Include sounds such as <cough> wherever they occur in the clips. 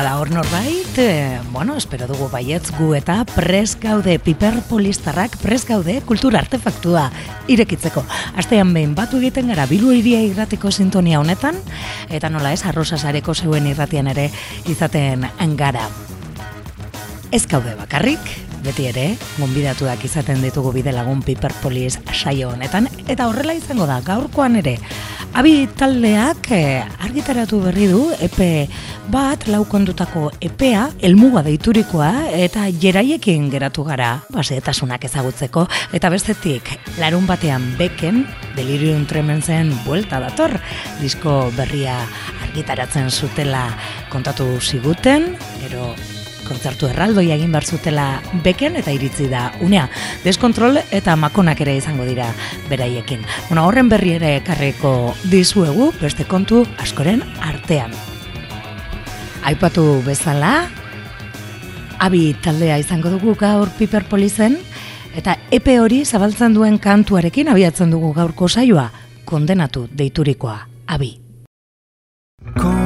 Bada hor norbait, e, bueno, espero dugu baietz gu eta pres gaude piperpolistarrak pres gaude kultura artefaktua irekitzeko. Astean behin batu egiten gara bilu iria irratiko sintonia honetan, eta nola ez, arrosasareko zeuen irratian ere izaten gara. Ez gaude bakarrik, beti ere, gonbidatuak izaten ditugu bide lagun Piperpolis saio honetan, eta horrela izango da, gaurkoan ere, abi taldeak eh, argitaratu berri du, epe bat, laukondutako epea, elmuga deiturikoa, eta jeraiekin geratu gara, baseetasunak ezagutzeko, eta bestetik, larun batean beken, delirium tremenzen buelta dator, disko berria argitaratzen zutela kontatu ziguten, gero kontzertu erraldoi egin bar zutela beken eta iritzi da unea. Deskontrol eta makonak ere izango dira beraiekin. Bueno, horren berri ere ekarreko dizuegu beste kontu askoren artean. Aipatu bezala, abi taldea izango dugu gaur Piperpolizen, eta epe hori zabaltzen duen kantuarekin abiatzen dugu gaurko saioa, kondenatu deiturikoa, abi. Kondenatu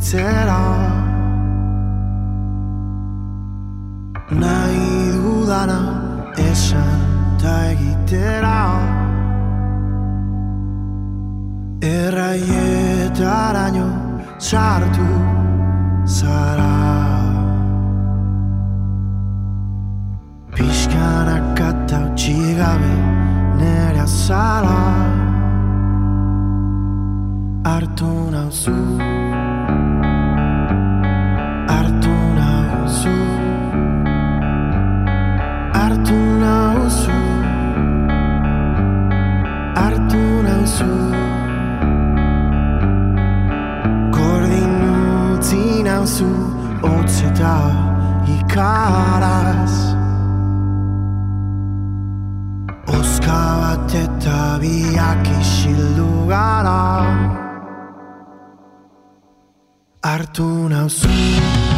bizitzera Nahi dudana esan ta egitera. Erraietaraino sartu zara. Pixkanak eta utxigabe nere azala. Artu nauzu otzeta ikaraz Oska bat eta biak isildu gara Artu nauzu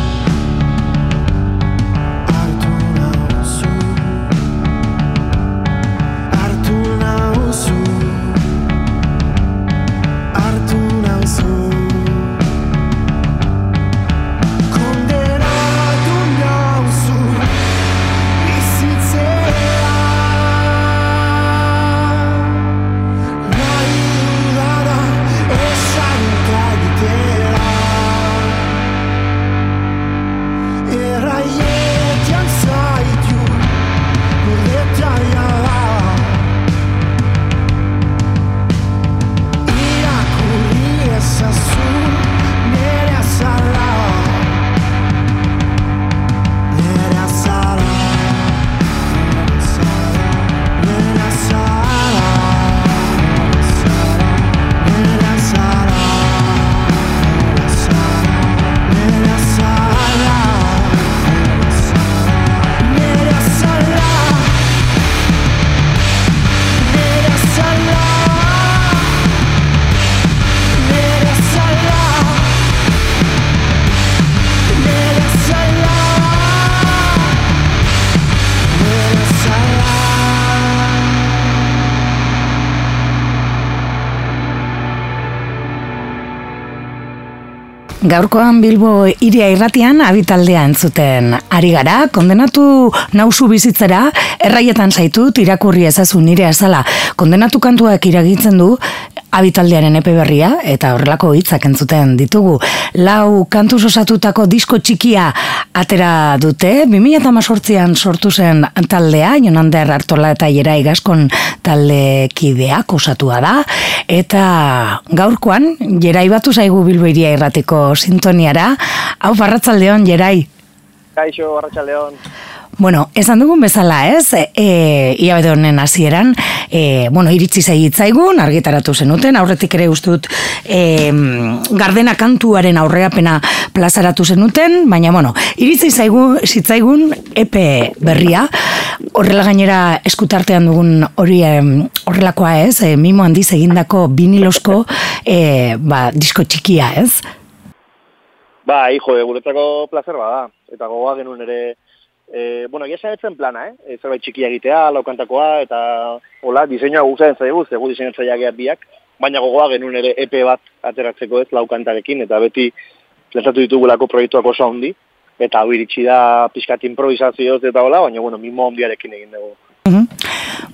Gaurkoan Bilbo iria irratian abitaldea entzuten. Ari gara, kondenatu nauzu bizitzera, erraietan zaitu, tirakurri ezazu nire azala, kondenatu kantuak iragitzen du, abitaldearen epe berria, eta horrelako hitzak entzuten ditugu. Lau kantu osatutako disko txikia atera dute, 2008an sortu zen taldea, Jonander Artola eta Jera Igaskon talde kideak osatua da, eta gaurkoan, Jerai batu zaigu bilboiria irratiko sintoniara, hau barratzaldeon, Jerai. Kaixo, barratzaldeon. Bueno, esan dugun bezala, ez? E, e ia honen hasieran, e, bueno, iritzi zaitzaigun, argitaratu zenuten, aurretik ere ustut e, gardena kantuaren aurreapena plazaratu zenuten, baina, bueno, iritzi zaigu, zitzaigun epe berria, horrela gainera eskutartean dugun hori horrelakoa ez, e, mimo handiz egindako binilosko e, ba, disko txikia, ez? Ba, hijo, guretzako placer bada, eta gogoa genuen ere E, bueno, egia etzen plana, eh? E, zerbait txikia egitea, laukantakoa, eta hola, diseinua guzatzen zaigu, zegu diseinatzaia biak, baina gogoa genuen ere EP bat ateratzeko ez laukantarekin, eta beti lezatu ditugulako proiektuak oso handi, eta hau iritsi da pixkat improvisazioz eta hola, baina bueno, mimo handiarekin egin dugu. Mhm.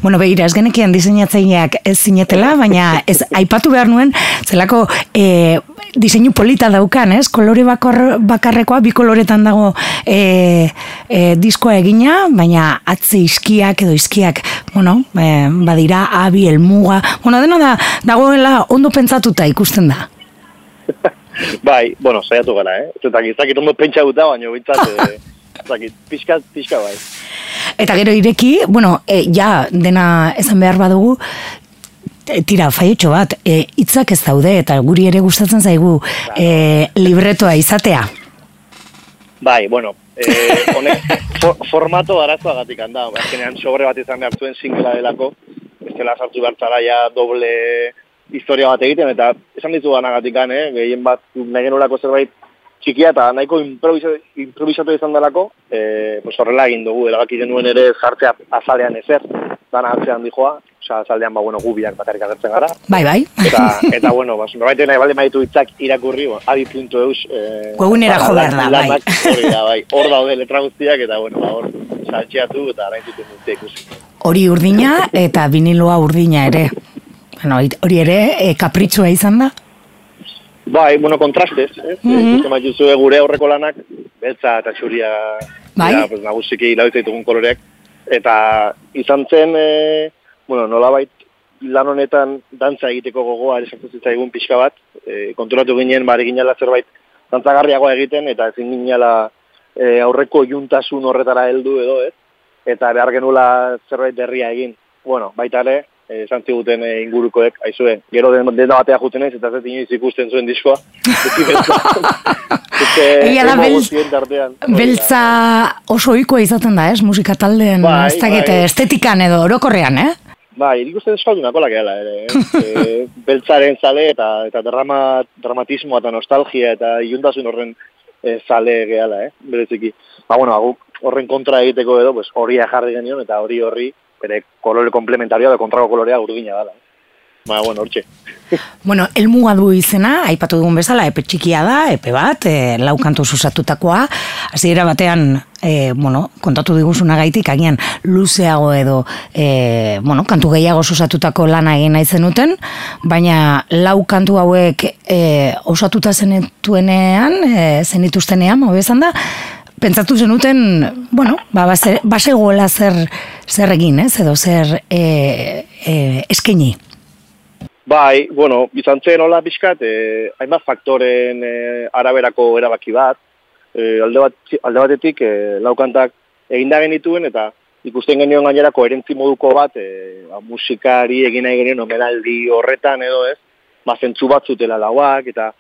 Bueno, behira, ez genekian diseinatzaileak ez zinetela, baina <laughs> ez aipatu behar nuen, zelako e, diseinu polita daukan, ez? Kolore bakor, bakarrekoa, bi koloretan dago e, e, diskoa egina, baina atze iskiak edo iskiak, bueno, e, badira, abi, elmuga, bueno, dena da, dagoela ondo pentsatuta ikusten da. <laughs> bai, bueno, saiatu gara, eh? Eta gizakit ondo pentsa guta, baina bintzat, <laughs> zakit, pixka, pixka bai. Eta gero ireki, bueno, e, ja, dena esan behar badugu, e, tira, faietxo bat, e, hitzak ez daude, eta guri ere gustatzen zaigu e, libretoa izatea. Bai, bueno, eh, honek for, formato arazoa gatik handa, azkenean sobre bat izan behar zuen singela delako, ez dela sartu behar ja doble historia bat egiten, eta esan ditu ganagatik eh? gehien bat nahi zerbait txikia eta nahiko improvisatu, izan delako, e, pues horrela egin dugu, erabaki genuen ere jartzea azalean ezer, dana atzean dijoa, oza, azalean ba, bueno, gubiak baterik agertzen gara. Bai, bai. Eta, eta bueno, bas, norbait nahi balde maitu itzak irakurri, bo, adi.eus. Eh, Webunera ba, joder da, bai. Hori da, bai. Hor daude letra guztiak, eta bueno, ba, hor, saltxeatu eta arain zuten dute ikusi. Hori urdina eta viniloa urdina ere. Bueno, hori ere, e, kapritxua izan da? Bai, bueno, kontrastez, eh? Mm -hmm. gure aurreko lanak, beltza eta txuria, bai? ja, pues, nagusiki ditugun koloreak. Eta izan zen, e, bueno, nolabait lan honetan dantza egiteko gogoa esartu zitzaigun pixka bat, e, konturatu ginen, bari ginela zerbait dantzagarriagoa egiten, eta ezin ginela e, aurreko juntasun horretara heldu edo, ez? Eta behar genula zerbait berria egin. Bueno, baita ere, esan ziguten e, ingurukoek, aizue, gero den, den batea juten ez, eta zet inoiz ikusten zuen diskoa. <laughs> Egia da, beltza oso oikoa izaten da, ez, musika taldeen, bai, ez bai. estetikan edo orokorrean, eh? Bai, nik uste deskaldunako lakela, ere. Eh? e, <laughs> beltzaren zale eta eta drama, dramatismoa eta nostalgia eta iuntasun horren e, zale gehala, eh? Bereziki. Ba, bueno, horren kontra egiteko edo, pues, hori jarri genion eta hori horri bere kolore komplementarioa da kontrako kolorea urdina dala. Ba, bueno, hortxe. <laughs> bueno, elmuga du izena, aipatu dugun bezala, epe txikia da, epe bat, e, lau kantu susatutakoa, hasiera batean, e, bueno, kontatu diguzuna gaitik, agian luzeago edo, e, bueno, kantu gehiago susatutako lana egin nahi zenuten, baina lau kantu hauek e, osatuta zenetuenean, e, zenituztenean, hobezan da, pentsatu zenuten, bueno, ba, base gola zer, zer egin, ez, edo zer e, e, eskeni. Bai, bueno, izan zen hola bizkat, e, hainbat faktoren e, araberako erabaki bat, e, alde, bat, alde batetik e, laukantak egin da genituen, eta ikusten genioen gainera koherentzi moduko bat, e, ba, musikari egin nahi genioen omeraldi horretan edo ez, ba, zentzu bat zutela lauak, eta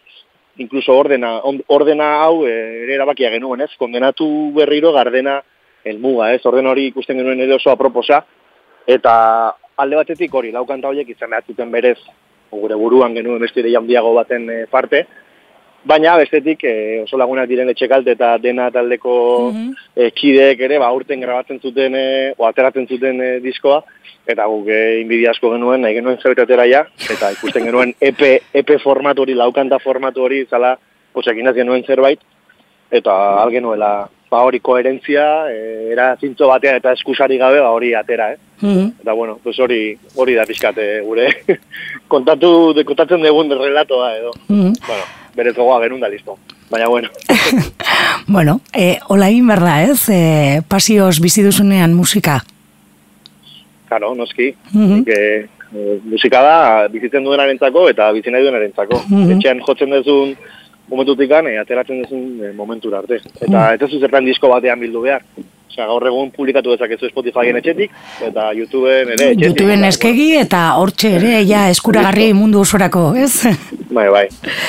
incluso ordena, ordena hau e, ere erabakia genuen, ez? Kondenatu berriro gardena helmuga, ez? Orden hori ikusten genuen ere oso aproposa eta alde batetik hori laukanta horiek izan behatzuten berez gure buruan genuen beste ide handiago baten e, parte, Baina bestetik e, oso lagunak diren etxekalte eta dena taldeko mm kideek ere ba urten grabatzen zuten e, o ateratzen zuten e, diskoa eta guk e, inbidia asko genuen nahi genuen zerbait ja eta ikusten genuen <laughs> EP EP formatu hori laukanta formatu hori zala posekin genuen zerbait eta al genuela ba hori koherentzia e, era zintzo batean eta eskusari gabe ba hori atera eh. Mm eta bueno pues hori hori da pizkate gure <laughs> kontatu de kontatzen dugun relatoa edo. Mm bueno berez gogoa genuen da listo. Baina, bueno. <laughs> bueno, e, hola egin berda, ez? E, pasioz bizi duzunean musika? Karo, noski. Mm -hmm. e, musika da, bizitzen duen arentzako eta bizi nahi duen arentzako. Mm -hmm. Etxean jotzen duzun momentutik e, ateratzen duzun e, momentura arte. Eta mm -hmm. ez ez zertan disko batean bildu behar. Osea, gaur egun publikatu dezakezu Spotifyen etxetik, eta YouTubeen ere etxetik. YouTubeen eskegi, eta hortxe ere, ja, eskuragarri mundu osorako, ez? Bai, bai,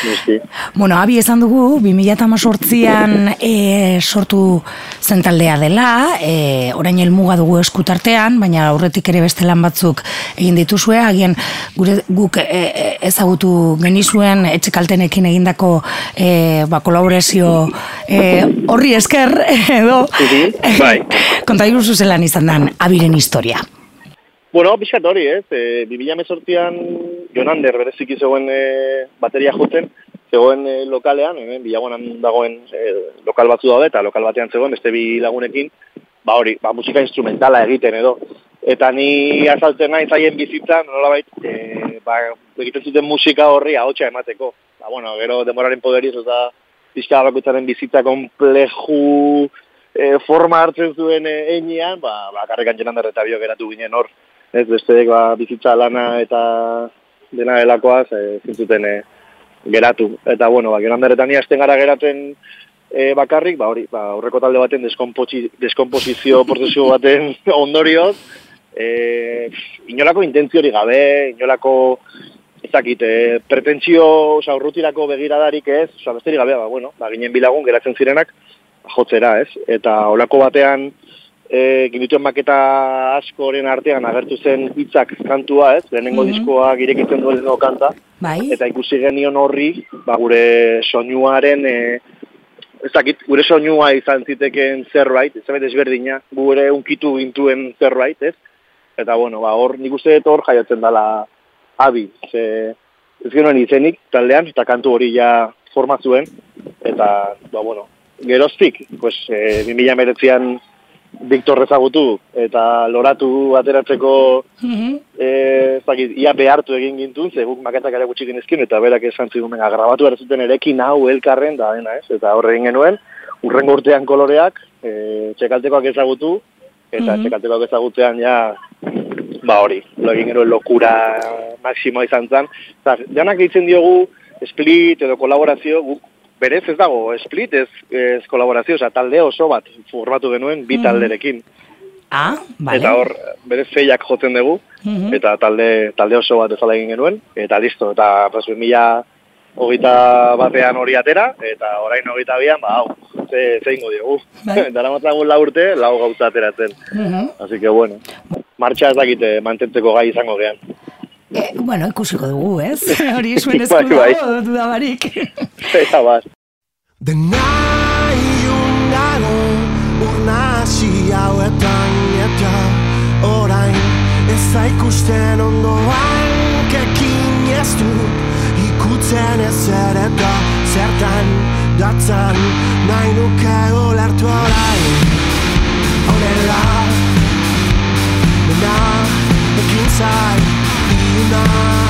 nizki. Bueno, abi esan dugu, 2008an e, sortu zentaldea dela, e, orain elmuga dugu eskutartean, baina aurretik ere beste lan batzuk egin dituzue, agian gure, guk e ezagutu genizuen etxekaltenekin egindako e, ba, kolaborazio e, horri esker, edo, Bai. Konta iguzu zelan izan dan, abiren historia. Bueno, pixkat hori, ez. E, Bibila mesortian Jonander bereziki zegoen e, bateria joten, zegoen e, lokalean, hemen bilagonan dagoen e, lokal batzu daude, eta lokal batean zegoen beste bi lagunekin, ba hori, ba, musika instrumentala egiten edo. Eta ni azaltzen nahi zaien bizitzan, nolabait, e, ba, egiten zuten musika horri ahotsa emateko. Ba, bueno, gero demoraren poderiz, eta pixka bakoitzaren bizitza kompleju e, forma hartzen zuen e, einean, ba, ba karrekan jenan eta bio geratu ginen hor. Ez beste ba, bizitza lana eta dena delakoaz e, zintzuten e, geratu. Eta bueno, ba, geran derretan gara geratzen e, bakarrik, ba, hori, ba, horreko talde baten deskomposizio <laughs> prozesu baten ondorioz, e, inolako intentziori gabe, inolako ezakit, e, pretentzio, oza, urrutirako begiradarik ez, oza, besterik gabe, ba, bueno, ba, ginen bilagun geratzen zirenak, jotzera, ez? Eta olako batean, e, ginituen maketa askoren artean agertu zen hitzak kantua, ez? Lehenengo mm -hmm. diskoa girekitzen duen kanta. Bai. Eta ikusi genion horri, ba, gure soinuaren, e, ez dakit, gure soinua izan ziteken zerbait, ez zabet ezberdina, gure unkitu gintuen zerbait, ez? Eta, bueno, ba, hor, nik uste hor jaiatzen dela abi, ze, ez genuen izenik, taldean, eta kantu hori ja formazuen, eta, ba, bueno, geroztik, pues, e, 2000 meretzian Victor ezagutu eta loratu ateratzeko mm -hmm. e, ia behartu egin gintun, ze guk maketak ere gutxik genezkin, eta berak esan zigun, menga, grabatu zuten erekin hau elkarren da, dena, ez? Eta horre egin genuen, urren urtean koloreak, e, txekaltekoak ezagutu, eta mm txekaltekoak ezagutzean, ja, ba hori, lo egin genuen lokura maksimoa izan zen. Zag, janak ditzen diogu, split edo kolaborazio, guk berez ez dago, split ez, ez kolaborazio, oza, talde oso bat formatu genuen bi mm. talderekin. Ah, vale. Eta hor, berez zeiak jotzen dugu, mm eta talde, talde oso bat ezala egin genuen, eta listo, eta pues, mila hogeita batean hori atera, eta orain hogeita bian, ba, hau, ze, ze ingo diogu. Bai. <laughs> Dara matzagun la urte, lau gauza ateratzen. Mm Así que, bueno, martxa ez dakite mantentzeko gai izango gean. E, bueno, ikusiko dugu, ez? <laughs> Hori zuen bai, eskulo, bai, bai. dudabarik. <laughs> Eta bat. De nahi ungaro urnasi hauetan eta orain ez ikusten ondoan kekin ez du ikutzen ez ere da zertan datzan nahi nuke olertu orain Honela Dena ekin tonight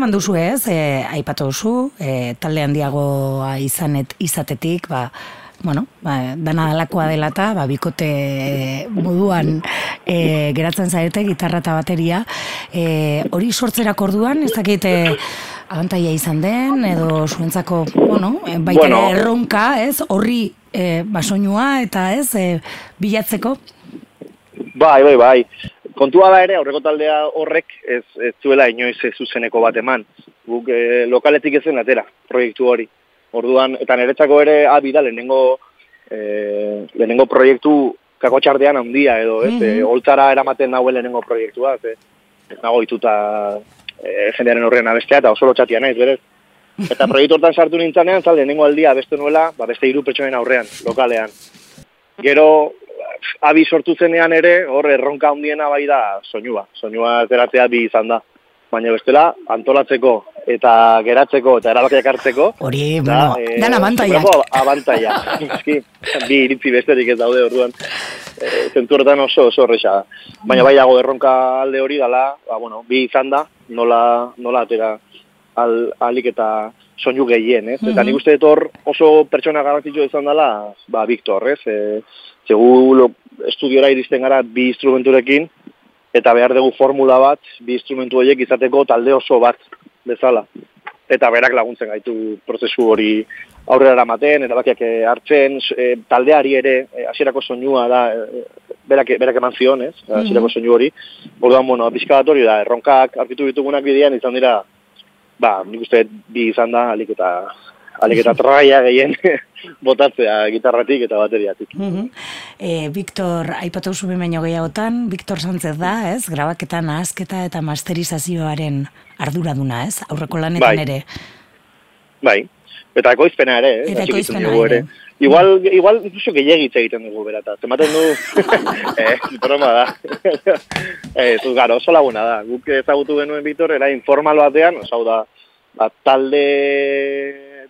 now duzu ez, e, aipatu duzu, e, talde handiagoa izanet izatetik, ba, bueno, ba, dana dalakoa dela eta, ba, bikote e, moduan e, geratzen zaite, gitarra eta bateria, e, hori sortzerak orduan, ez dakit, e, abantaia izan den, edo zuentzako, bueno, eh, baita Bueno. erronka, ez, horri e, basoinua eta ez, e, bilatzeko. Bai, bai, bai. Kontua da ere, aurreko taldea horrek ez, ez zuela inoiz ez zuzeneko bat eman. Guk e, lokaletik ezen atera, proiektu hori. Orduan, eta niretzako ere abi da lehenengo, e, lehenengo proiektu kakotxardean handia edo, ez? Mm holtzara eramaten nauen lehenengo proiektua, ez, ez nago ituta e, jendearen horrean abestea eta oso lotxatia naiz, berez. <laughs> Eta proiektu hortan sartu nintzanean, tal, lehenengo aldia abestu nuela, ba, beste hiru pertsonen aurrean, lokalean. Gero, abi sortu zenean ere, hor erronka handiena bai da soinua. Soinua ateratzea bi izan da. Baina bestela, antolatzeko eta geratzeko eta erabakiak hartzeko, Hori, da, bueno, dan abantaiak. segurako abantaia. <laughs> Bi iritzi besterik ez daude orduan. E, zentu horretan oso oso horreza da. Baina bai dago erronka alde hori dala, ba, bueno, bi izan da, nola, nola atera al, alik eta soinu gehien, ez? Eta nik uste dut hor oso pertsona garrantzitsua izan dela, ba, Victor, ez? E, zegu lo, estudiora iristen gara bi instrumenturekin, eta behar dugu formula bat, bi instrumentu horiek izateko talde oso bat bezala. Eta berak laguntzen gaitu prozesu hori aurrera eramaten, erabakiak eh, hartzen, eh, taldeari ere eh, hasierako soinua da, eh, berak, berak eman zion, ez? Hasierako soinu hori. Orduan, bueno, pixka bat hori da, erronkak aurkitu ditugunak bidean izan dira, ba, nik uste bi izan da, alik eta, alik eta traia gehien <laughs> botatzea gitarratik eta bateriatik. Mhm. E, Victor, aipatu zu baino gehiagotan, Victor Sánchez da, ez? Grabaketan ahazketa eta masterizazioaren arduraduna, ez? Aurreko lanetan Bai. ere. Bai, eta ekoizpena ere, eh? Eta ekoizpena diogu ere. Igual, igual, incluso gehiagitze egiten dugu berata. Zematen du, <laughs> eh, broma da. <laughs> eh, zu, gara, oso laguna da. Guk ezagutu genuen Bitor, era informal batean, oso da, ba, talde,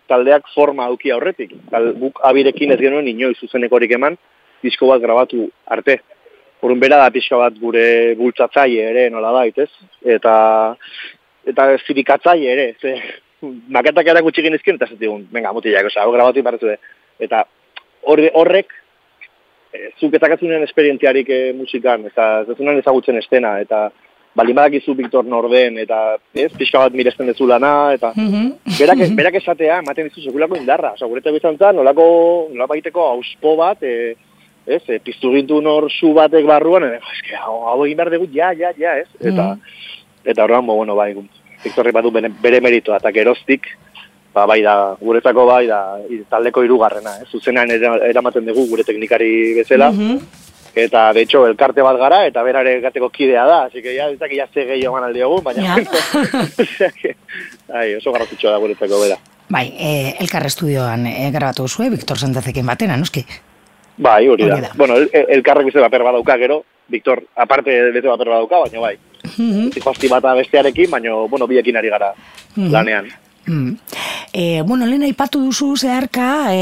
taldeak forma auki aurretik. Tal, guk abirekin ez genuen inoiz zuzenekorik eman, disko bat grabatu arte. Horun bera da pixka bat gure bultzatzaile ere, nola bait, ez? Eta, eta zirikatzaile ere, ze, <laughs> maketak erakutsi genizkien, eta zetigun, venga, mutilak, oza, grabatu ipartu Eta horre, horrek, e, zuk ezakatzunen esperientziarik e, musikan, eta ez ezagutzen estena, eta baldin badakizu Victor Norden, eta ez, pixka bat miresten dezu lana, eta Mhm. berak, berak esatea, ematen dizu sekulako indarra. Osa, gure bizan zen, nolako, nolabaiteko auspo bat, e, ez, e, piztu gintu nor zu batek barruan, e, eske, hau, hau egin behar dugu, ja, ja, ja, ez? Eta, eta horrean, bo, bueno, bai, Victorri badu bere, bere meritoa, eta geroztik, ba, bai da, guretzako bai da, taldeko hirugarrena, ez? Zuzenean era- eramaten dugu gure teknikari bezala, Mhm. eta, de hecho, elkarte bat gara, eta berare gateko kidea da, así que ya, ez dakit ja ze gehiago eman aldiogu, baina, Ja. <laughs> Ai, oso garrantzitsua da guretzako bera. Bai, e, Elkar Estudioan e, grabatu zue, Victor Sánchezekin batera, noski? Bai, hori da. Bueno, el, elkarrek beste paper badauka gero, Victor, aparte beste paper badauka, baina bai. Mhm. Zikoazti bata bestearekin, baina, bueno, biekin ari gara Mhm. lanean. Mm. E, bueno, lehen aipatu duzu zeharka, e,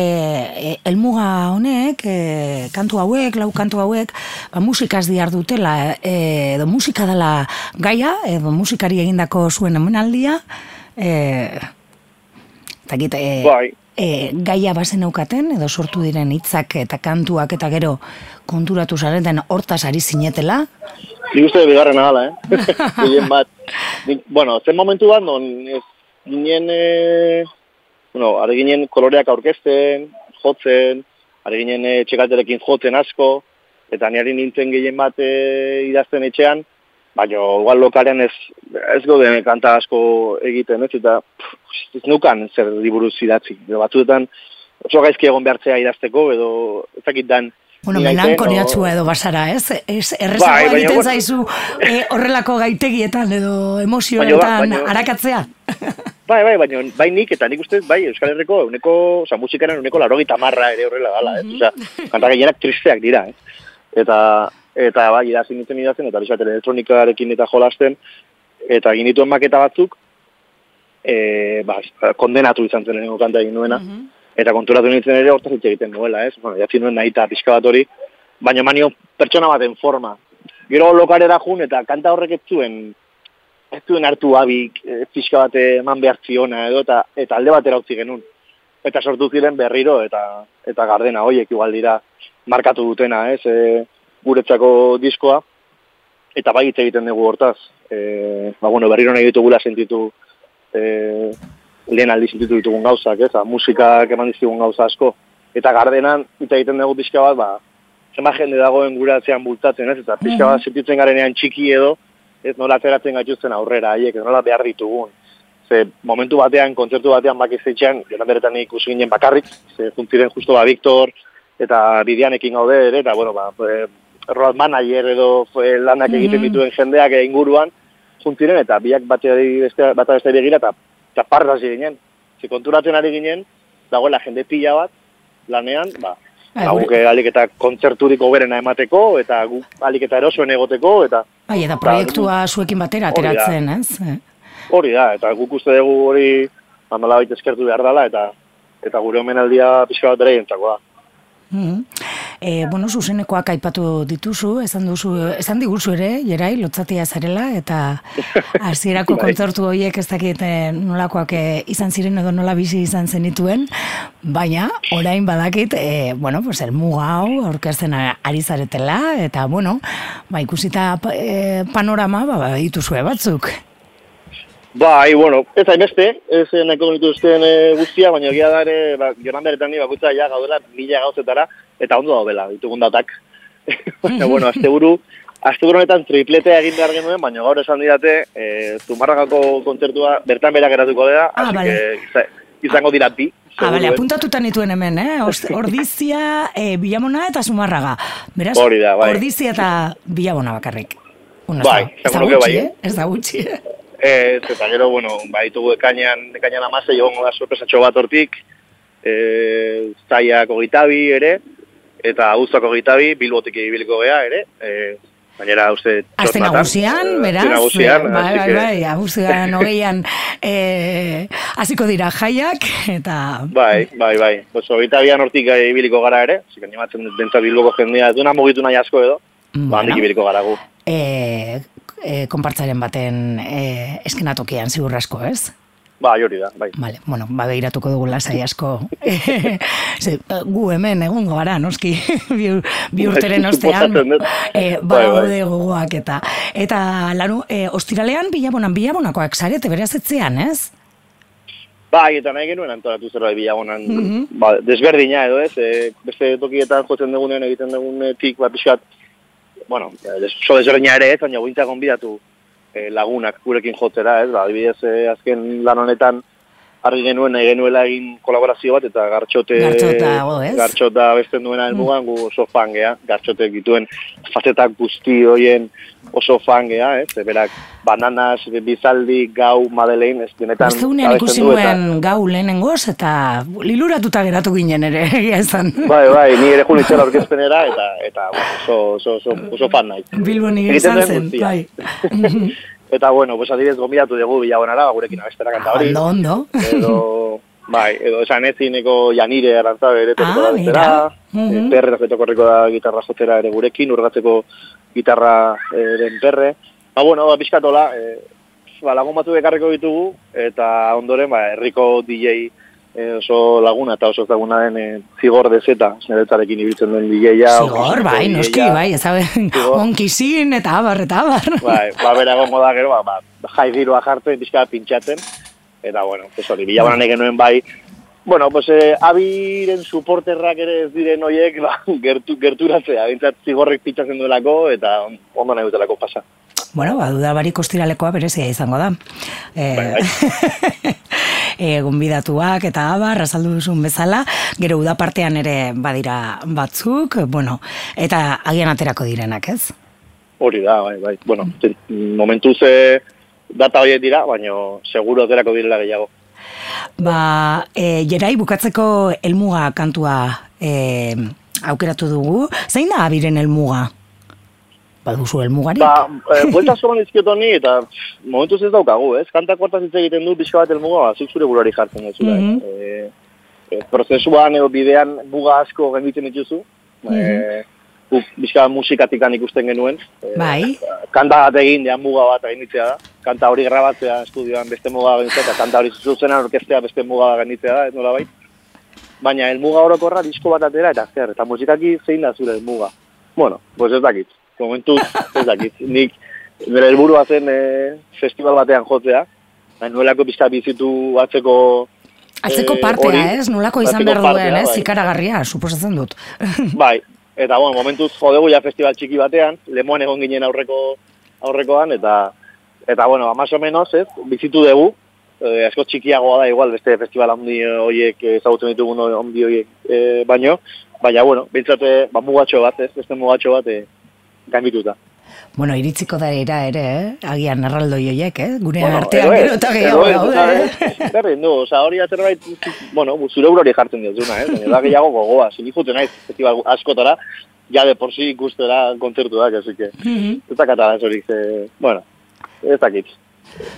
e, elmuga honek, e, kantu hauek, lau kantu hauek, ba, musikaz diar dutela, e, edo musika dela gaia, edo musikari egindako zuen emanaldia, e, eta git, e, Bai. e, gaia bazen eukaten, edo sortu diren hitzak eta kantuak eta gero konturatu zareten hortaz ari zinetela, Nik uste bigarren ahala, eh? <laughs> Gehien bat. Nik, bueno, zen momentu bat, non, ez ginen, e, bueno, are ginen koloreak aurkezten, jotzen, are ginen e, txekalterekin jotzen asko, eta niari nintzen gehien bat e, idazten etxean, baina igual lokalean ez, ez gauden kanta asko egiten, ez, eta pff, ez nukan zer diburuz idatzi. Batzuetan oso gaizki egon behartzea idazteko, edo ez dakit dan, Bueno, melankoliatsua edo basara, ez? Ez errezagoa Bai, egiten zaizu eh, horrelako gaitegietan edo Baina emozioetan ba- baina- arakatzea. Bai, bai, baina bai nik eta nik uste, bai, Euskal Herriko, uneko, oza, musikaren uneko larogita marra ere horrela gala, ez? Oza, kanta gehienak tristeak dira, ez? Eta, eta bai, idazin nintzen idazten, eta bizat elektronikarekin eta jolasten, eta egin dituen maketa batzuk, e, ba, kondenatu izan zen lehenengo kanta egin nuena, eta konturatu nintzen ere hortaz hitz egiten nuela, ez? Bueno, jatzi nuen nahi eta pixka bat hori, baina manio pertsona baten forma. Gero lokarera jun eta kanta horrek ez zuen, ez zuen hartu abik, e, pixka bat eman behar ziona edo, eta, eta alde batera utzi genuen. Eta sortu ziren berriro, eta eta gardena hoiek igual dira markatu dutena, ez, e, guretzako diskoa, eta bai hitz egiten dugu hortaz. E, ba, bueno, berriro nahi ditugula sentitu e, lehen aldiz ditu ditugun gauzak, ez? Ba, musikak eman dizkigun gauza asko. Eta gardenan, eta egiten dugu pixka bat, ba, zema jende dagoen gure atzean bultatzen, ez? Eta pixka bat sentitzen garenean txiki edo, ez nola ateratzen gaituzten aurrera, haiek, nola behar ditugun. Ze momentu batean, kontzertu batean bakizetxean, joran beretan ikusi ginen bakarrik, ze juntziren justo ba Viktor eta Bidianekin gaude ere, eta bueno, ba, e, road manager edo e, lanak egiten dituen jendeak e, inguruan, juntziren, eta biak bateari beste, bata beste begira, eta, eta parra hasi ginen. Ze konturatzen ari ginen, dagoela jende pila bat, lanean, ba, ba, guk alik eta kontzerturik hoberena emateko, eta guk alik eta erosoen egoteko, eta Bai, eta proiektua zuekin batera da. ateratzen, ez? Eh, hori da, eta guk uste dugu hori bandala baita eskertu behar dela, eta eta gure omenaldia pixka bat bere da. Mhm. E, bueno, zuzenekoak aipatu dituzu, esan duzu, esan diguzu ere, jerai, lotzatia zarela, eta <laughs> hasierako Bai. kontzertu horiek ez dakit eh, nolakoak eh, izan ziren edo nola bizi izan zenituen, baina orain badakit, e, bueno, pues el muga hau aurkezten a- ari zaretela, eta bueno, ba, ikusita eh, panorama, ba, dituzue batzuk. Bai, bueno, ez hainbeste, ez eh, nahiko dituzten e, guztia, baina egia da ere, ba, joran beretan ni bakutza ja gaudela mila gauzetara, eta ondo daudela, ditugun datak. <laughs> baina, bueno, azte buru, azte honetan tripletea egin behar genuen, baina gaur esan didate, e, Zumarragako kontzertua bertan bera geratuko dela, Ah, así vale. que iza- izango dira bi. Ah, bale, eh. apuntatuta nituen hemen, eh? <laughs> Ordizia, eh, Bilamona eta Zumarraga. Beraz, Hori da, bai. Ordizia eta Bilamona bakarrik. Bueno, Bai, ez da- gutxi, bai, eh? Ez da gutxi, eh? Ez, eta gero, bueno, ba, ditugu ekainan, ekainan amase, egongo da sorpresatxo bat hortik, e, zaiak ogitabi ere, eta abuztuak ogitabi, bilbotik ibiliko gea ere, e, gainera uste txortatan, nagusian, eh, beraz, aste nagusian, bai, bai, bai, abuztuan hogeian eh, hasiko dira jaiak, eta Bai, bai, bai. Pues ogitabian hortik eh, ibiliko gara ere, zik animatzen dentza bilboko jendea, duna mugitu nahi asko edo, ba, handik Bueno. ibiliko gara gu. eh, eh, konpartzaren baten eh, eskenatokian ziur asko, ez? Ba, hori da, bai. Vale, bueno, ba, begiratuko dugu lasai asko. <laughs> Ze, gu hemen egongo gara, noski, <laughs> bi, bi urteren Bai, ostean, e, Bai, bai. gogoak eta. Eta, lanu, e, ostiralean bilabonan, bilabonakoak zarete beraz etzean, ez? Bai, eta nahi genuen antolatu zerbait bilagonan, Mhm. ba, desberdina edo ez, e, beste tokietan jotzen dugunean egiten dugunetik, ba, pixkat, bueno, des, so desberdina ere ez, baina guintzak onbidatu e, lagunak gurekin jotzera, ez, ba, adibidez, e, azken lan honetan, argi genuen nahi genuela egin kolaborazio bat, eta gartxote, Gartxota, go, ez? gartxota besten duena helmugan, gu oso fan gea, gartxotek dituen fazetak guzti hoien oso fan gea, ez, berak, bananas, bizaldi, gau, madelein, ez, denetan, Ostegunean abesten ikusi nuen gau lehenengoz eta liluratuta geratu ginen ere, <laughs> egia esan. Bai, bai, ni ere jun itxera orkezpenera, eta, eta oso, oso, oso, oso fan nahi. Bilbon Egiten izan zen, bai. <laughs> Eta, bueno, pues adibidez gombidatu dugu bilagonara, gurekin abestera kanta hori. Ondo, ondo. Edo, <laughs> bai, edo esan ezineko janire arantzabe ere toko Ah, da bestera. Eh, Perre eta korriko da gitarra jotzera ere gurekin, urgatzeko gitarra eren perre. Ba, bueno, ba, pixkatola, eh, ba, lagun batzuk ekarriko ditugu, eta ondoren, ba, herriko DJ eh, oso laguna eta oso ezaguna den eh, zigor dezeta, niretzarekin ibiltzen duen DJ-a. Zigor, bai, noski, bai, ez onkizin eta abar, eta abar. Bai, ba, bera egongo da gero, ba, ba, jai giroa jartzen, pixka pintxatzen, eta, bueno, pues hori, bilabanan egin nuen bai, bueno, pues, eh, abiren suporterrak ere ez diren hoiek, ba, gertu, gerturatzea, bintzat zigorrek pintxatzen duelako, eta on- ondo nahi dutelako pasa. Bueno, ba, duda barik ostiralekoa berezia izango da. E, Bai, <laughs> e, gonbidatuak eta abar, azaldu duzun bezala, gero uda partean ere badira batzuk, bueno, eta agian aterako direnak, ez? Hori da, bai, bai. Bueno, momentu ze data horiek dira, baina seguro aterako direla gehiago. Ba, e, jerai bukatzeko elmuga kantua e, aukeratu dugu. Zein da abiren elmuga? Baduzu elmugarik? Ba, <laughs> e, buelta zoran izkiot honi, eta pff, momentuz ez daukagu, ez? Kantak hortaz hitz egiten du, pixka bat elmuga, ba, zuk zure buruari jartzen duzu. Mhm. e, e, prozesuan edo bidean muga asko genditzen dituzu. e, guk pixka bat musikatikan ikusten genuen. E, Bai. Kanta bat egin, ja muga bat gainditzea da. Kanta hori grabatzea estudioan beste muga gainditzea, eta kanta hori zuzenan orkestea beste muga gainditzea da, ez nola bai. Baina helmuga orokorra disko bat atera eta zer, eta musikaki zein da zure helmuga. Bueno, pues ez dakit. Momentuz ez dakit. Nik nire helburua zen e, festival batean jotzea Bai, nuelako pizka bizitu atzeko... Atzeko eh, partea, hori. ez? Nolako izan behar duen, ez? bai. Ikaragarria, suposatzen dut. <laughs> Bai, eta bueno, momentuz jodegu ja festival txiki batean, lemoan egon ginen aurreko aurrekoan, eta eta bueno, más o menos, ez, bizitu dugu, eh, asko txikiagoa da igual, beste festival handi horiek ezagutzen ditugun handi horiek eh, baino, baina bueno, bintzate, ba, mugatxo bat, ez, beste mugatxo bat eh, gainbituta. Bueno, iritziko da era ere, eh? Agian erraldoi hoiek, eh? Gure Bueno, artean gero eta gehiago daude, eta, Berdin du, oza, hori azerbait, bueno, zure burori jartzen diozuna, eh? Baina da gehiago gogoa, sin juten naiz, festival askotara, ja de por si ikustera kontzertuak, así que, Mhm. ez dakata ez hori, ze, bueno, ez dakit.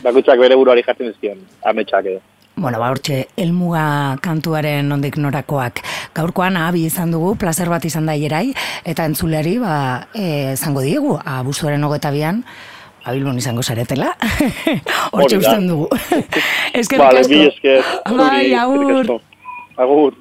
Bakutzak bere buruari jartzen dizkion, ametsak edo. Bueno, ba, hortxe, elmuga kantuaren nondik norakoak. Gaurkoan abi izan dugu, placer bat izan da hierai, eta entzuleari, ba, e, zango diegu, abuzuaren hogeta bian, abilbon izango zaretela. <laughs> hortxe usten dugu. <laughs> Eskerrik Vale, asko. bi esker. Bai, agur. Agur.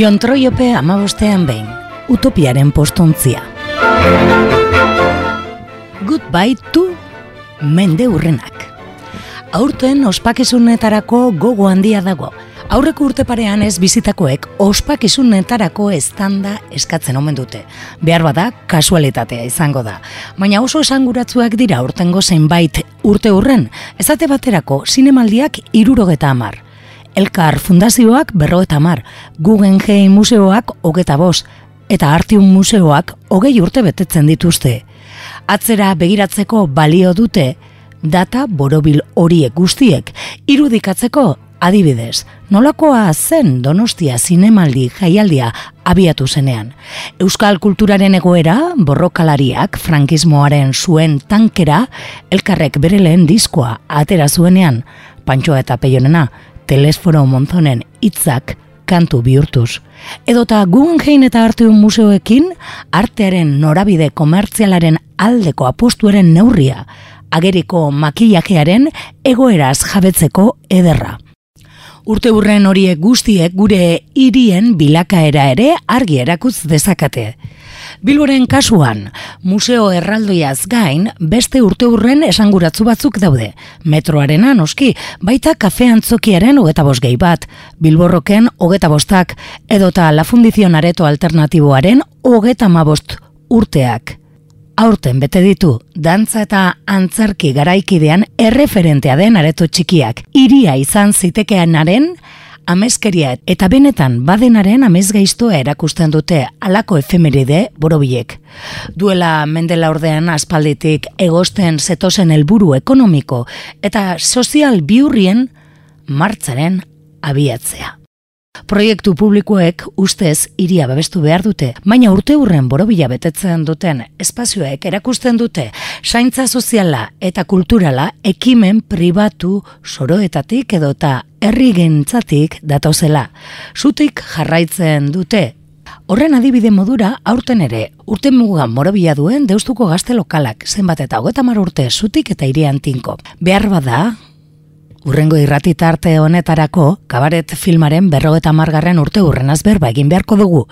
Jon Troiope amabostean behin, utopiaren postontzia. Goodbye to mende urrenak. Aurten ospakizunetarako gogo handia dago. Aurreko urte parean ez bizitakoek ospakizunetarako estanda eskatzen omen dute. Behar bada, kasualitatea izango da. Baina oso esanguratsuak dira urtengo zenbait urte urren, ezate baterako zinemaldiak irurogeta amar. Elkar fundazioak berroeta amar, Guggenheim museoak hogeta bost, eta Artium museoak hogei urte betetzen dituzte. Atzera begiratzeko balio dute data borobil horiek guztiek irudikatzeko adibidez, nolakoa zen Donostia zinemaldi jaialdia abiatu zenean. Euskal kulturaren egoera, borrokalariak, frankismoaren zuen tankera, elkarrek bere lehen diskoa atera zuenean, pantsoa eta peionena, telesforo monzonen hitzak kantu bihurtuz. Edota Guggenheim eta Arteun Museoekin artearen norabide komertzialaren aldeko apostuaren neurria, ageriko makillajearen egoeraz jabetzeko ederra. Urte urren horiek guztiek gure hirien bilakaera ere argi erakutz dezakate. Bilboren kasuan, museo erraldoiaz gain, beste urte urren esanguratzu batzuk daude. Metroarena noski, baita kafe antzokiaren hogeta bost gehi bat, Bilborroken hogeta bostak, edota La Fundizion Areto Alternatiboaren hogeta mabost urteak. Aurten bete ditu, dantza eta antzarki garaikidean erreferentea den areto txikiak. Iria izan zitekeanaren amezkeria eta benetan badenaren amezgaiztoa erakusten dute alako efemeride borobiek. Duela mendela ordean aspalditik egosten zetozen helburu ekonomiko eta sozial biurrien martzaren abiatzea. Proiektu publikoek ustez iria babestu behar dute, baina urte hurren borobila betetzen duten espazioek erakusten dute saintza soziala eta kulturala ekimen pribatu soroetatik edota herri gentzatik datozela. Zutik jarraitzen dute Horren adibide modura, aurten ere, urte mugan morobila duen deustuko gazte lokalak, zenbat eta hogeta urte zutik eta irian tinko. Behar bada, Urrengo irrati tarte honetarako, kabaret filmaren berrogeta margarren urte urrenaz berba egin beharko dugu.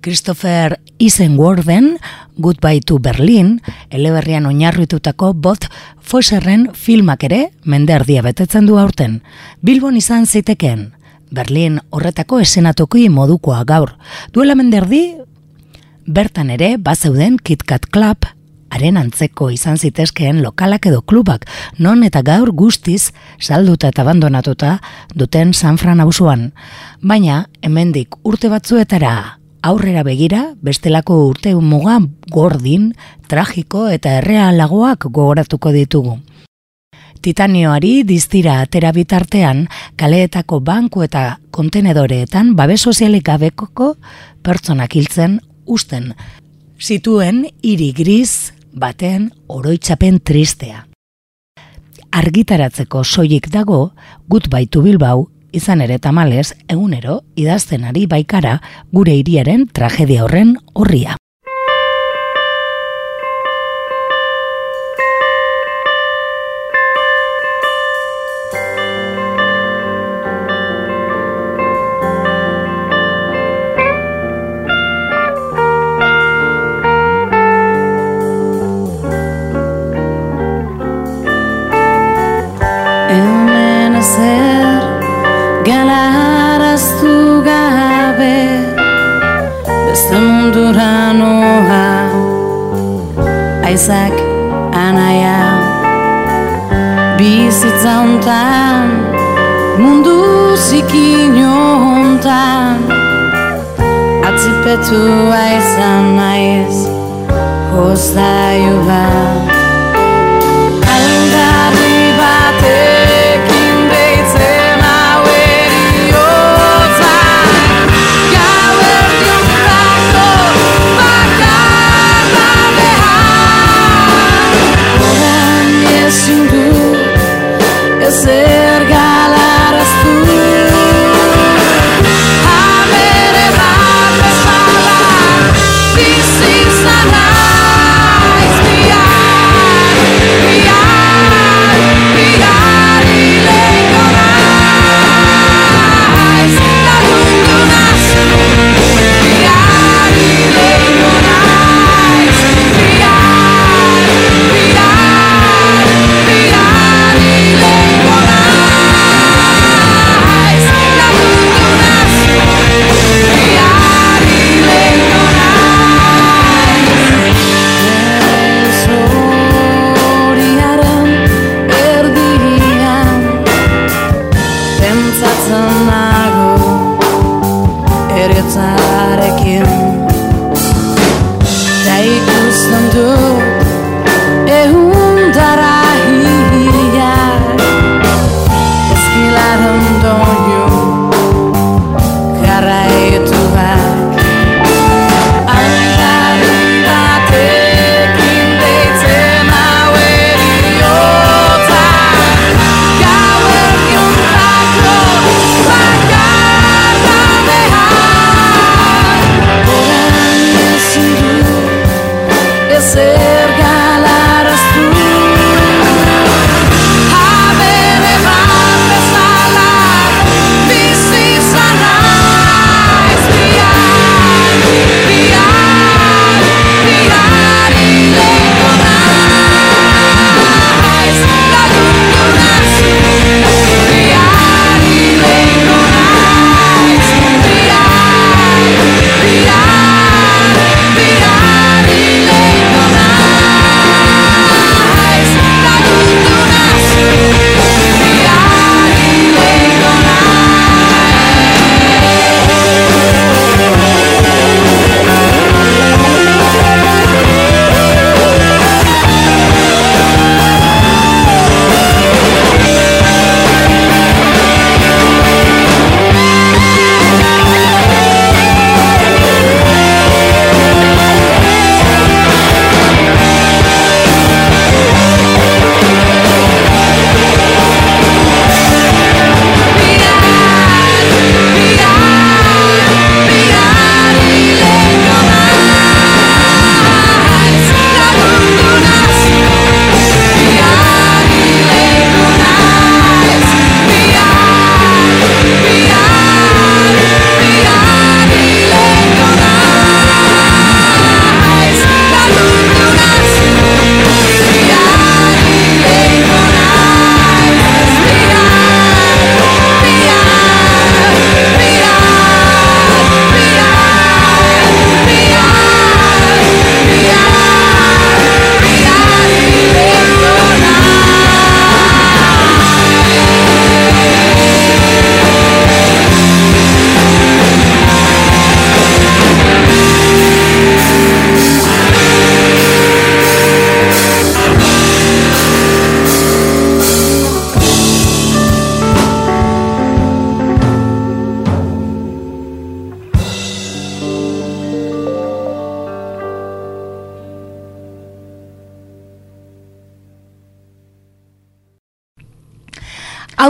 Christopher Isenwarden, Goodbye to Berlin, eleberrian oinarritutako bot Fosserren filmak ere menderdia betetzen du aurten. Bilbon izan ziteken, Berlin horretako esenatoki modukoa gaur. Duela menderdi, bertan ere, bazeuden KitKat Club, haren antzeko izan zitezkeen lokalak edo klubak, non eta gaur guztiz salduta eta abandonatuta duten San Fran abusuan. Baina, hemendik urte batzuetara aurrera begira, bestelako urte muga gordin, tragiko eta errealagoak gogoratuko ditugu. Titanioari diztira atera bitartean, kaleetako banku eta kontenedoreetan babe sozialik gabekoko pertsonak hiltzen usten. Zituen hiri gris, baten oroitzapen tristea. Argitaratzeko soilik dago, gut baitu bilbau, izan ere tamales, egunero, idazten ari baikara gure hiriaren tragedia horren horria. Ezer galaraztu gabe Beste mundura noa Aizak anaia. Bizitza hontan Mundu zikin hontan Atzipetu aizan naiz Hoztaiu bat. Aldarri batekin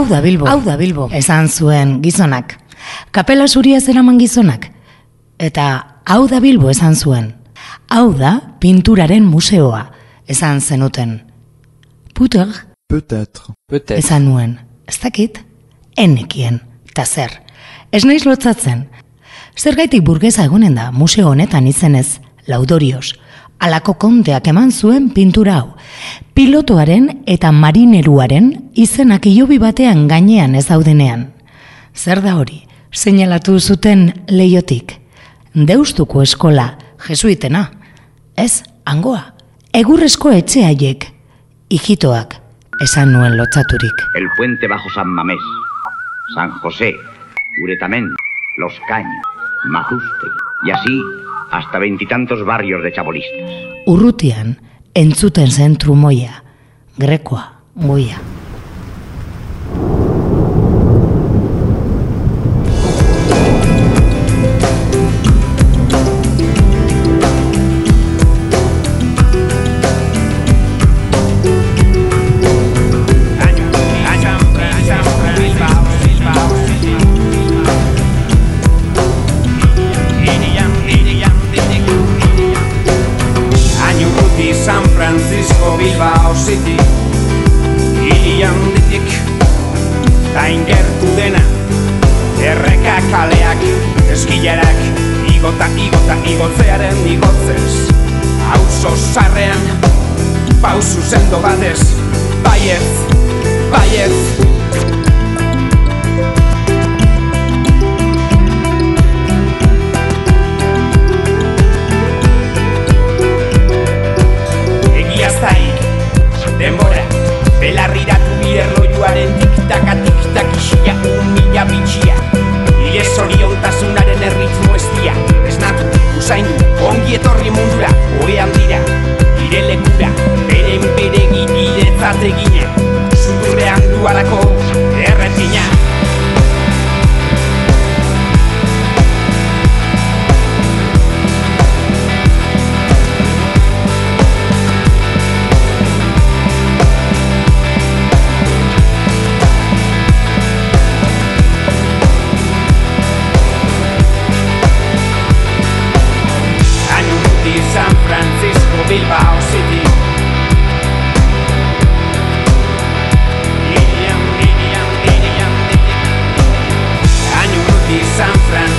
Hau da Bilbo. Hau da Bilbo. Esan zuen gizonak. Kapela zuria zeraman gizonak. Eta hau da Bilbo esan zuen. Hau da pinturaren museoa. Esan zenuten. Puter, Peut-être. Peut-être. esan nuen. Ez dakit? Enekien. Ta zer. Ez naiz lotzatzen. Zergaitik burgeza egonen da museo honetan izenez, laudorioz. Alako konteak eman zuen pintura hau. Pilotoaren eta marineruaren izenak hilobi batean gainean ez daudenean. Zer da hori? Seinalatu zuten leiotik. Deustuko eskola, jesuitena. Ez, hangoa. Egurrezko etxe haiek. Ijitoak, esan nuen lotzaturik. el puente bajo San Mamés, San José, Uretamen, Los Caños, Majuste, y así hasta veintitantos barrios de chabolistas. Urrutian, entzuten zen trumoia, grekoa, goia.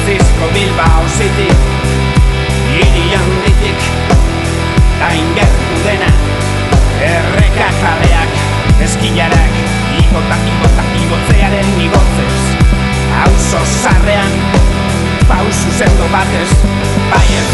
Bilbao City. Iri handitik Ta ingertu dena Erreka jaleak Eskilarak Igota, igota, igotzearen igotzez. Auzo zarrean Pausu zendo batez Baiez,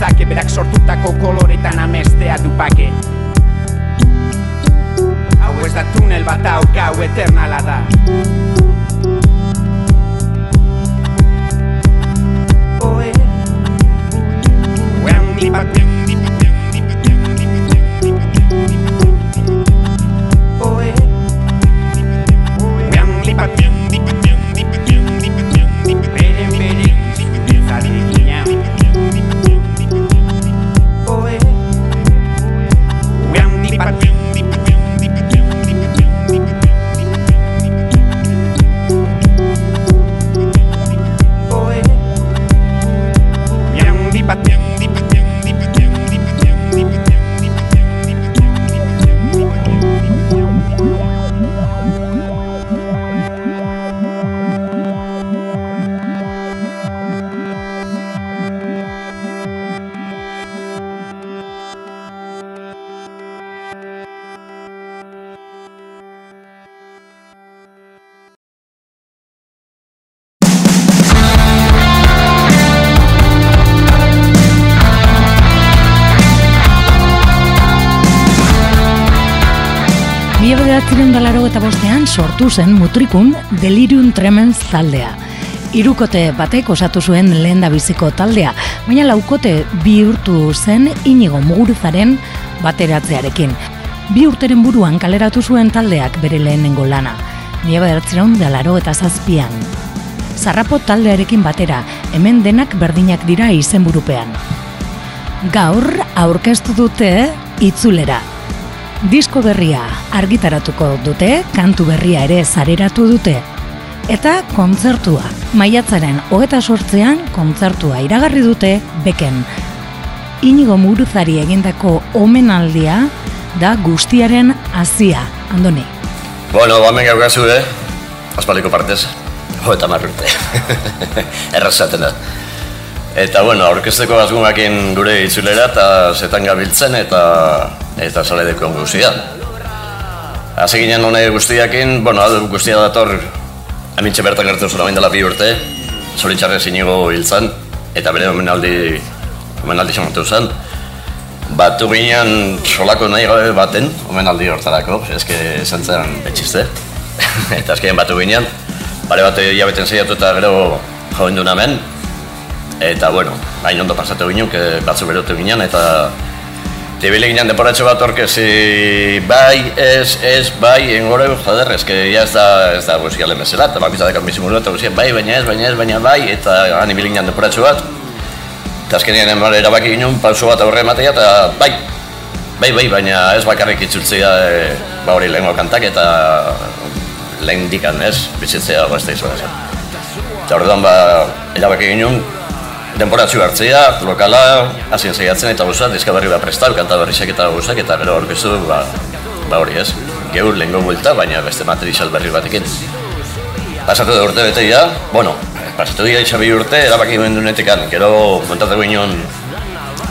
ditzake, berak sortutako koloretan amestea dupake. Hau ez da tunel bat hau gau eternala da. Oe. Oe sortu zen mutrikun Delirium Tremens taldea. Hirukote batek osatu zuen lehen biziko taldea, baina laukote bihurtu zen inigo muguruzaren bateratzearekin. Bi urteren buruan kaleratu zuen taldeak bere lehenengo lana. Mila bederatzireun dalaro eta zazpian. Zarrapo taldearekin batera, hemen denak berdinak dira izenburupean. Gaur aurkeztu dute itzulera. Disko berria argitaratuko dute, kantu berria ere zareratu dute. Eta kontzertua. Maiatzaren hogeta sortzean kontzertua iragarri dute beken. Inigo Muruzari egindako omenaldia da guztiaren hasia. Andoni. Bueno, hemen gaukazu, eh? Aspaldiko partez. Jo, eta marrute. <laughs> Errazaten da. Eta, bueno, aurkezteko azgumakin gure itzulera eta zetan gabiltzen eta eta sale dekon guztia. Hasi ginen hone guztiakin, bueno, hau guztia dator amintxe bertan gertu zuen omen dela bi urte, zoritxarrez inigo hiltzan, eta bere omenaldi, omenaldi xamatu zen. Batu ginen solako nahi gabe baten, omenaldi hortarako, eske esan zen betxizte. <laughs> eta azkenean batu ginen, pare bat hilabeten zeiatu eta gero joen duen. Eta, bueno, hain ondo pasatu ginen, que batzu berotu ginen, eta Tibili ginen deporatxo bat orkezi bai, ez, ez, bai, engore, joder, ez que ya ez da, ez da guztiale mesela, eta bakitza dekan bizimuru eta guztia, bai, baina ez, baina ez, baina bai, eta han ibili ginen deporatxo bat. Eta azkenean emar erabaki ginen, pauso bat aurre ematea, eta bai, bai, bai, baina ez bakarrik itzultzea, e, ba hori lehenko kantak, eta lehen dikan, ez, bizitzea beste izan. Eta orduan, ba, erabaki ginen, denboratxu hartzea, lokala, hasien saiatzen eta guzat, diska berri bat prestau, kanta berriak eta guzak, eta gero aurkeztu, ba, ba hori ez, geur lehengo buelta, baina beste material berri batekin. Pasatu da urte bete ja, bueno, pasatu dira itxabi urte, erabaki guen duenetik gero montatu ginen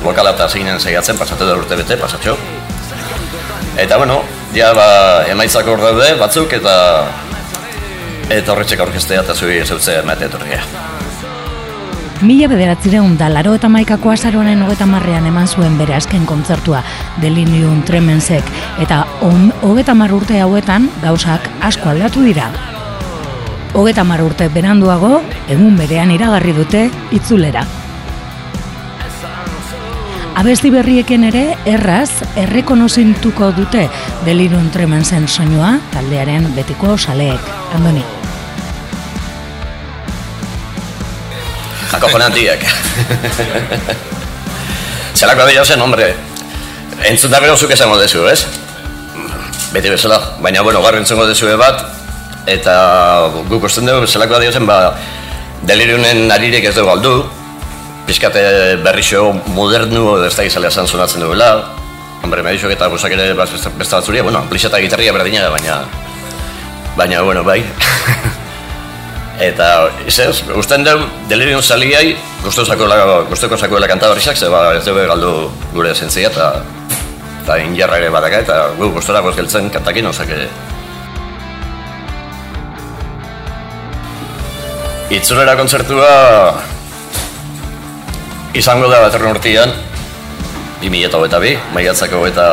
lokala eta zinen saiatzen, pasatu da urte bete, pasatxo. Eta bueno, ja ba, emaitzak hor daude batzuk, eta eta horretxek aurkeztea eta zui zeutzea emate etorria. Mila bederatzireun da laro eta maikako azaronen hogeta marrean eman zuen bere azken kontzertua Delirium Tremensek eta on, hogeta urte hauetan gauzak asko aldatu dira. hogeta mar urte beranduago, egun berean iragarri dute itzulera. Abesti berrieken ere erraz errekonozintuko dute delirun tremensen soinua taldearen betiko saleek. Andoni. Akojonantiak. Zelako dira zen, hombre. Entzun da gero zuk esango dezu, ez? Beti bezala. Baina, bueno, gaur entzungo dezu bat, eta guk usten dugu, zelako dira zen, ba, deliriunen arirek ez dugu aldu, pizkate berrixo modernu, ez da gizalea zan sonatzen dugula, hombre, me eta gusak ere beste batzuria, bueno, amplixia eta gitarria berdina baina, baina, bueno, bai. Eta, izez, usten dugu, delirium saliai, guztuko zakuela, guztuko zakuela kanta horrizak, ze ba, ez dugu galdu gure zentzia, eta eta injarra ere badaka, eta gu gustora goz geltzen kantakin, osake... Itzulera kontzertua izango da baterren urtean, 2022, maiatzako eta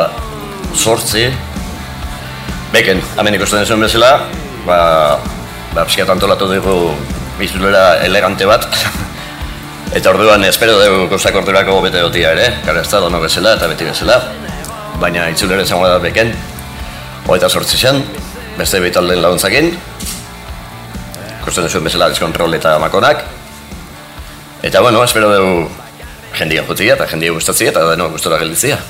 sortzi, beken, hemen ikusten duzuen bezala, ba, ba, pixkat antolatu dugu bizulera elegante bat, eta orduan espero dugu gauzak ordurako bete dotia ere, gara ez da dono bezala eta beti bezala, baina itzulera izango da beken, hogeita sortzi zen, beste bitalden laguntzakin, ikusten duzuen bezala deskontrol eta makonak, eta bueno, espero dugu jendia jutia eta jendia gustatzia eta deno gustora gelditzia.